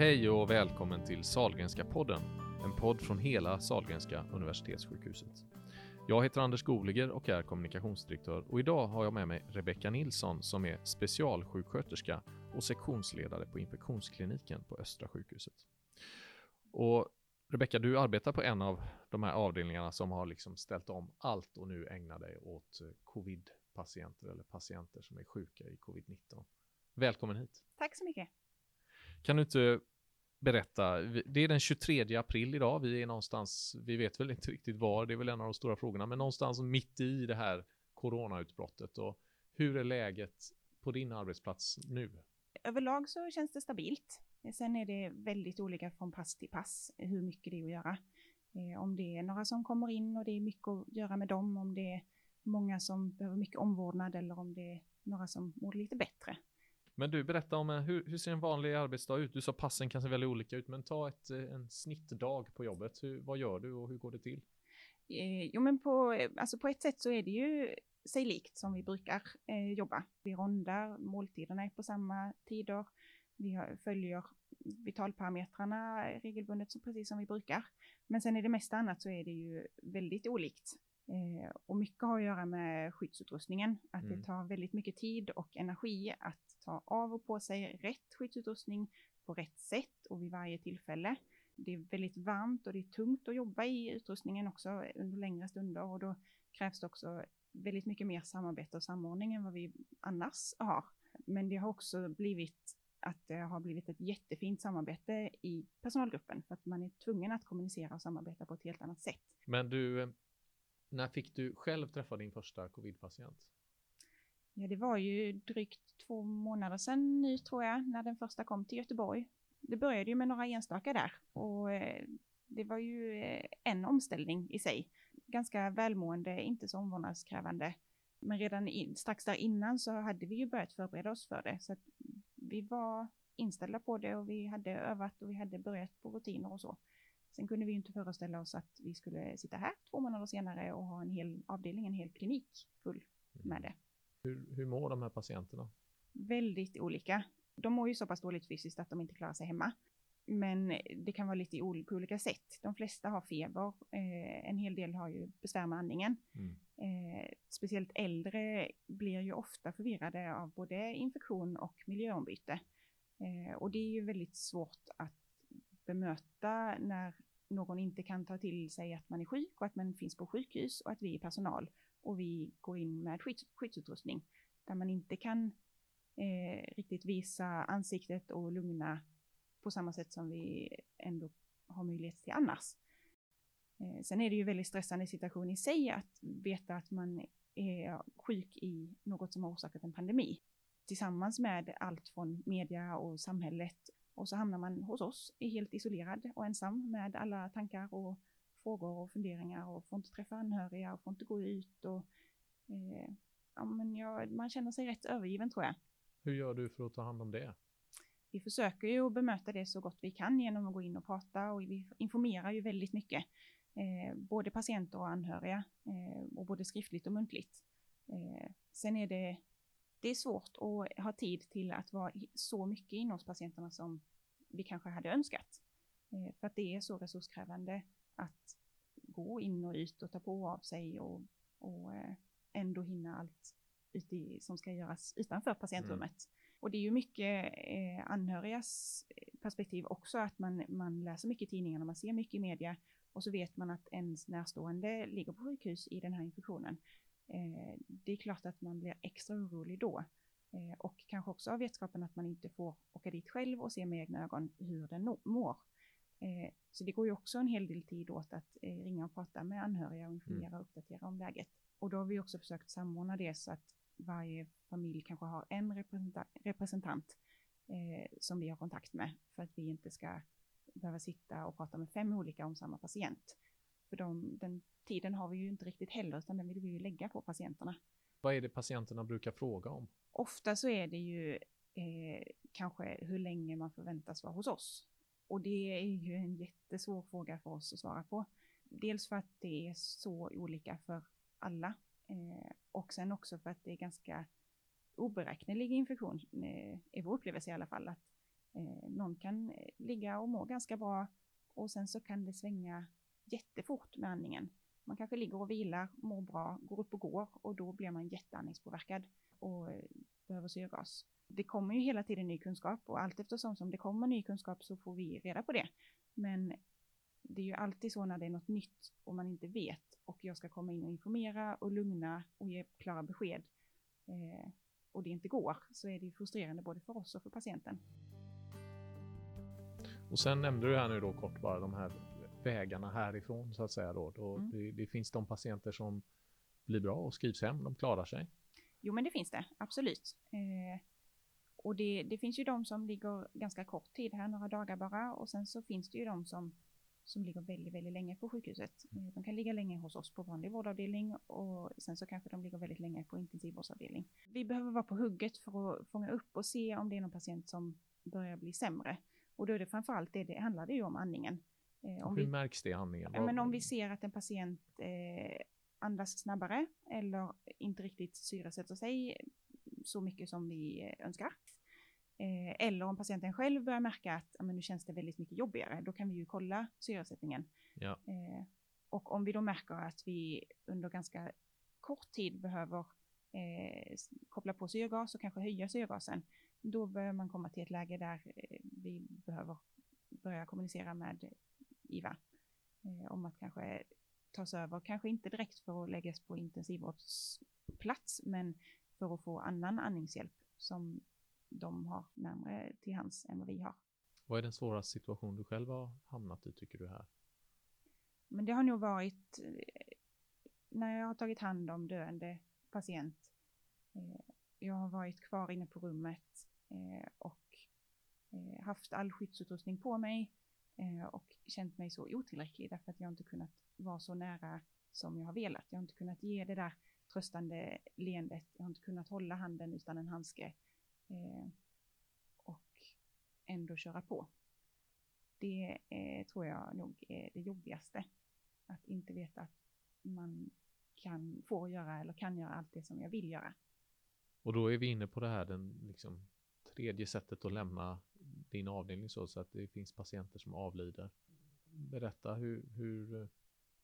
Hej och välkommen till Salgrenska podden, en podd från hela Salgrenska universitetssjukhuset. Jag heter Anders Goliger och är kommunikationsdirektör och idag har jag med mig Rebecka Nilsson som är specialsjuksköterska och sektionsledare på infektionskliniken på Östra sjukhuset. Och Rebecka, du arbetar på en av de här avdelningarna som har liksom ställt om allt och nu ägnar dig åt covid-patienter eller patienter som är sjuka i covid-19. Välkommen hit. Tack så mycket. Kan du inte berätta, det är den 23 april idag, vi är någonstans, vi vet väl inte riktigt var, det är väl en av de stora frågorna, men någonstans mitt i det här coronautbrottet och hur är läget på din arbetsplats nu? Överlag så känns det stabilt. Sen är det väldigt olika från pass till pass hur mycket det är att göra. Eh, om det är några som kommer in och det är mycket att göra med dem, om det är många som behöver mycket omvårdnad eller om det är några som mår lite bättre. Men du, berätta om eh, hur, hur ser en vanlig arbetsdag ut? Du sa passen kan se väldigt olika ut, men ta ett, eh, en snittdag på jobbet. Hur, vad gör du och hur går det till? Eh, jo, men på, eh, alltså på ett sätt så är det ju sig likt som vi brukar eh, jobba. Vi rondar, måltiderna är på samma tider. Vi har, följer vitalparametrarna regelbundet, så precis som vi brukar. Men sen i det mesta annat så är det ju väldigt olikt. Eh, och mycket har att göra med skyddsutrustningen, att mm. det tar väldigt mycket tid och energi att ta av och på sig rätt skyddsutrustning på rätt sätt och vid varje tillfälle. Det är väldigt varmt och det är tungt att jobba i utrustningen också under längre stunder och då krävs det också väldigt mycket mer samarbete och samordning än vad vi annars har. Men det har också blivit att det har blivit ett jättefint samarbete i personalgruppen för att man är tvungen att kommunicera och samarbeta på ett helt annat sätt. Men du, när fick du själv träffa din första covidpatient? Ja, det var ju drygt två månader sedan nu tror jag, när den första kom till Göteborg. Det började ju med några enstaka där och eh, det var ju eh, en omställning i sig. Ganska välmående, inte så omvårdnadskrävande. Men redan in, strax där innan så hade vi ju börjat förbereda oss för det. Så att vi var inställda på det och vi hade övat och vi hade börjat på rutiner och så. Sen kunde vi inte föreställa oss att vi skulle sitta här två månader senare och ha en hel avdelning, en hel klinik full med det. Hur, hur mår de här patienterna? Väldigt olika. De mår ju så pass dåligt fysiskt att de inte klarar sig hemma. Men det kan vara lite på olika sätt. De flesta har feber. Eh, en hel del har ju besvär med andningen. Mm. Eh, speciellt äldre blir ju ofta förvirrade av både infektion och miljöombyte. Eh, och det är ju väldigt svårt att bemöta när någon inte kan ta till sig att man är sjuk och att man finns på sjukhus och att vi är personal och vi går in med skydds, skyddsutrustning där man inte kan eh, riktigt visa ansiktet och lugna på samma sätt som vi ändå har möjlighet till annars. Eh, sen är det ju väldigt stressande situation i sig att veta att man är sjuk i något som har orsakat en pandemi tillsammans med allt från media och samhället och så hamnar man hos oss, är helt isolerad och ensam med alla tankar och frågor och funderingar och får inte träffa anhöriga och får inte gå ut och eh, ja, men ja, man känner sig rätt övergiven tror jag. Hur gör du för att ta hand om det? Vi försöker ju att bemöta det så gott vi kan genom att gå in och prata och vi informerar ju väldigt mycket. Eh, både patienter och anhöriga eh, och både skriftligt och muntligt. Eh, sen är det, det är svårt att ha tid till att vara så mycket inne hos patienterna som vi kanske hade önskat. Eh, för att det är så resurskrävande att gå in och ut och ta på av sig och, och eh, ändå hinna allt ute som ska göras utanför patientrummet. Mm. Och det är ju mycket eh, anhörigas perspektiv också, att man, man läser mycket i tidningarna, man ser mycket i media och så vet man att ens närstående ligger på sjukhus i den här infektionen. Eh, det är klart att man blir extra orolig då. Eh, och kanske också av vetskapen att man inte får åka dit själv och se med egna ögon hur den mår. Eh, så det går ju också en hel del tid åt att ringa och prata med anhöriga och informera mm. och uppdatera om läget. Och då har vi också försökt samordna det så att varje familj kanske har en representant, representant som vi har kontakt med för att vi inte ska behöva sitta och prata med fem olika om samma patient. För de, den tiden har vi ju inte riktigt heller, utan den vill vi ju lägga på patienterna. Vad är det patienterna brukar fråga om? Ofta så är det ju eh, kanske hur länge man förväntas vara hos oss. Och det är ju en jättesvår fråga för oss att svara på. Dels för att det är så olika för alla eh, och sen också för att det är ganska oberäknelig infektion, eh, är vår upplevelse i alla fall, att Eh, någon kan ligga och må ganska bra och sen så kan det svänga jättefort med andningen. Man kanske ligger och vilar, mår bra, går upp och går och då blir man jätteandningspåverkad och eh, behöver syrgas. Det kommer ju hela tiden ny kunskap och allt eftersom som det kommer ny kunskap så får vi reda på det. Men det är ju alltid så när det är något nytt och man inte vet och jag ska komma in och informera och lugna och ge klara besked eh, och det inte går så är det ju frustrerande både för oss och för patienten. Och sen nämnde du här nu då kort bara de här vägarna härifrån så att säga då. då mm. det, det, finns de patienter som blir bra och skrivs hem, de klarar sig. Jo men det finns det, absolut. Eh, och det, det, finns ju de som ligger ganska kort tid här, några dagar bara, och sen så finns det ju de som, som ligger väldigt, väldigt länge på sjukhuset. Mm. Eh, de kan ligga länge hos oss på vanlig vårdavdelning och sen så kanske de ligger väldigt länge på intensivvårdsavdelning. Vi behöver vara på hugget för att fånga upp och se om det är någon patient som börjar bli sämre. Och då är det framförallt det, det handlar det ju om andningen. Eh, om Hur vi, märks det i andningen? Men om vi ser att en patient eh, andas snabbare eller inte riktigt syresätter sig så mycket som vi önskar. Eh, eller om patienten själv börjar märka att men nu känns det väldigt mycket jobbigare, då kan vi ju kolla syresättningen. Ja. Eh, och om vi då märker att vi under ganska kort tid behöver eh, koppla på syrgas och kanske höja syrgasen, då bör man komma till ett läge där eh, vi behöver börja kommunicera med IVA eh, om att kanske tas över, kanske inte direkt för att läggas på intensivvårdsplats, men för att få annan andningshjälp som de har närmare till hands än vad vi har. Vad är den svåraste situation du själv har hamnat i, tycker du här? Men det har nog varit eh, när jag har tagit hand om döende patient. Eh, jag har varit kvar inne på rummet och haft all skyddsutrustning på mig Eh, och känt mig så otillräcklig därför att jag inte kunnat vara så nära som jag har velat. Jag har inte kunnat ge det där tröstande leendet. Jag har inte kunnat hålla handen utan en handske eh, och ändå köra på. Det eh, tror jag nog är det jobbigaste. Att inte veta att man kan, får göra eller kan göra allt det som jag vill göra. Och då är vi inne på det här, den liksom tredje sättet att lämna din avdelning så, så att det finns patienter som avlider. Berätta, hur, hur,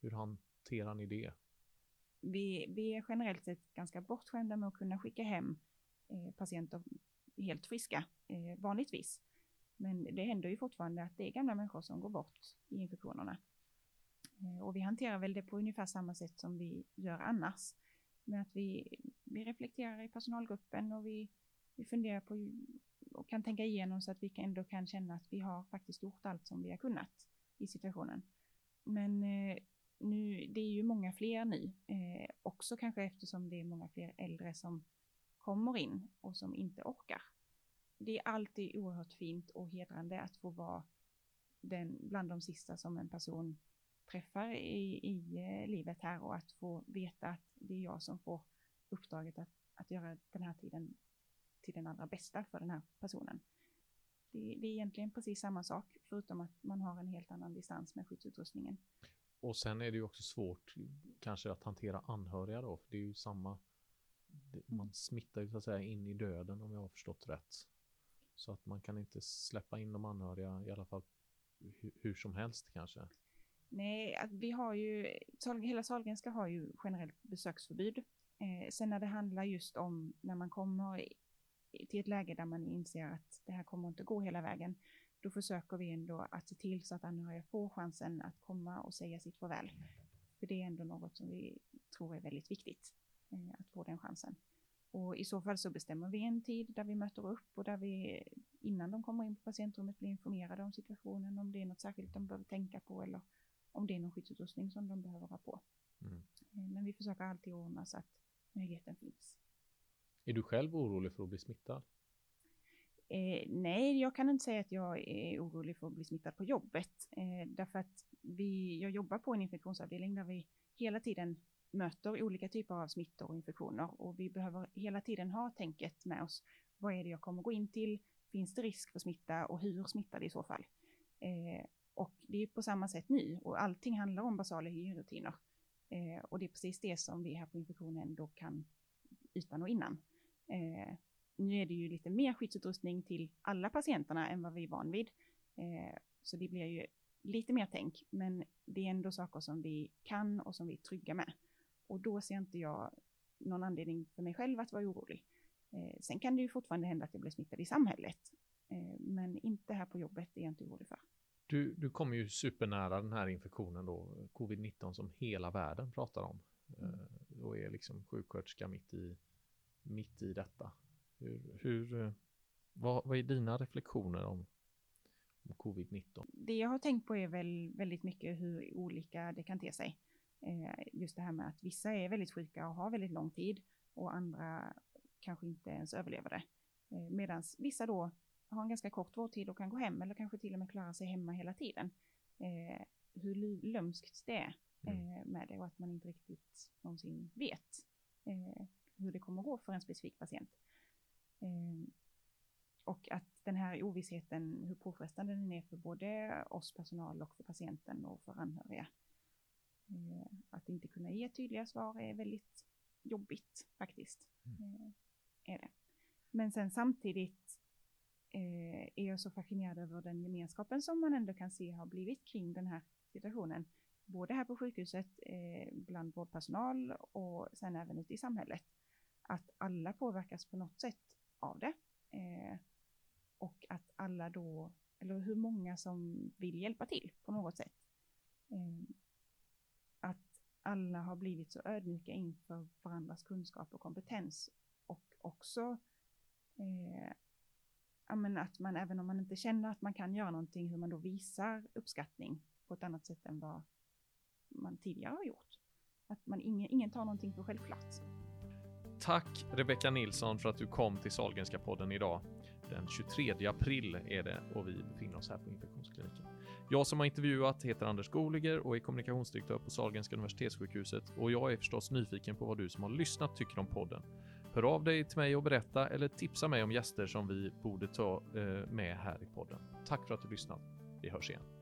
hur hanterar ni det? Vi, vi är generellt sett ganska bortskämda med att kunna skicka hem eh, patienter helt friska, eh, vanligtvis. Men det händer ju fortfarande att det är gamla människor som går bort i infektionerna. Eh, och vi hanterar väl det på ungefär samma sätt som vi gör annars. Med att vi, vi reflekterar i personalgruppen och vi, vi funderar på och kan tänka igenom så att vi ändå kan känna att vi har faktiskt gjort allt som vi har kunnat i situationen. Men eh, nu, det är ju många fler nu, eh, också kanske eftersom det är många fler äldre som kommer in och som inte orkar. Det är alltid oerhört fint och hedrande att få vara den, bland de sista som en person träffar i, i eh, livet här och att få veta att det är jag som får uppdraget att, att göra den här tiden till den allra bästa för den här personen. Det, det, är egentligen precis samma sak, förutom att man har en helt annan distans med skyddsutrustningen. Och sen är det ju också svårt kanske att hantera anhöriga då, för det är ju samma, man smittar ju så att säga in i döden om jag har förstått rätt. Så att man kan inte släppa in de anhöriga i alla fall hur, hur som helst kanske. Nej, vi har ju, hela Sahlgrenska har ju generellt besöksförbud. Eh, sen när det handlar just om när man kommer till ett läge där man inser att det här kommer inte gå hela vägen, då försöker vi ändå att se till så att anhöriga får chansen att komma och säga sitt farväl. För det är ändå något som vi tror är väldigt viktigt, eh, att få den chansen. Och i så fall så bestämmer vi en tid där vi möter upp och där vi innan de kommer in på patientrummet blir informerade om situationen, om det är något särskilt de behöver tänka på eller om det är någon skyddsutrustning som de behöver ha på. Mm. Eh, men vi försöker alltid ordna så att möjligheten finns. Är du själv orolig för att bli smittad? Eh, nej, jag kan inte säga att jag är orolig för att bli smittad på jobbet. Eh, därför att vi, jag jobbar på en infektionsavdelning där vi hela tiden möter olika typer av smittor och infektioner och vi behöver hela tiden ha tänket med oss. Vad är det jag kommer gå in till? Finns det risk för smitta och hur smittar det i så fall? Eh, och det är på samma sätt nu och allting handlar om basala hygienrutiner. Eh, och det är precis det som vi här på infektionen då kan utan och innan. Eh, nu är det ju lite mer skyddsutrustning till alla patienterna än vad vi är van vid. Eh, så det blir ju lite mer tänk, men det är ändå saker som vi kan och som vi är trygga med. Och då ser inte jag någon anledning för mig själv att vara orolig. Eh, sen kan det ju fortfarande hända att jag blir smittad i samhället, eh, men inte här på jobbet, är jag inte orolig för. Du, du kommer ju supernära den här infektionen då, covid-19 som hela världen pratar om. Mm. Då är liksom sjuksköterska mitt i, mitt i detta. Hur, hur, vad, vad är dina reflektioner om, om covid-19? Det jag har tänkt på är väl väldigt mycket hur olika det kan te sig. Eh, just det här med att vissa är väldigt sjuka och har väldigt lång tid och andra kanske inte ens överlever det. Eh, Medan vissa då har en ganska kort vårdtid och kan gå hem eller kanske till och med klara sig hemma hela tiden. Eh, hur lömskt det är mm. med det och att man inte riktigt någonsin vet hur det kommer att gå för en specifik patient. Och att den här ovissheten, hur påfrestande den är för både oss personal och för patienten och för anhöriga. Eh, att inte kunna ge tydliga svar är väldigt jobbigt faktiskt. Mm. Eh, är det. Men sen samtidigt eh, är jag så fascinerad över den gemenskapen som man ändå kan se har blivit kring den här situationen. Både här på sjukhuset, bland vårdpersonal och sen även ute i samhället. Att alla påverkas på något sätt av det. Eh, och att alla då, eller hur många som vill hjälpa till på något sätt eh, Att alla har blivit så ödmjuka inför varandras kunskap och kompetens och också eh, att man även om man inte känner att man kan göra någonting, hur man då visar uppskattning på ett annat sätt än vad man tidigare har gjort. Att man ingen, ingen tar någonting för självklart. Tack Rebecka Nilsson för att du kom till Sahlgrenska podden idag. Den 23 april är det och vi befinner oss här på infektionskliniken. Jag som har intervjuat heter Anders Goliger och är kommunikationsdirektör på Sahlgrenska Universitetssjukhuset och jag är förstås nyfiken på vad du som har lyssnat tycker om podden. Hör av dig till mig och berätta eller tipsa mig om gäster som vi borde ta eh, med här i podden. Tack för att du lyssnat. Vi hörs igen.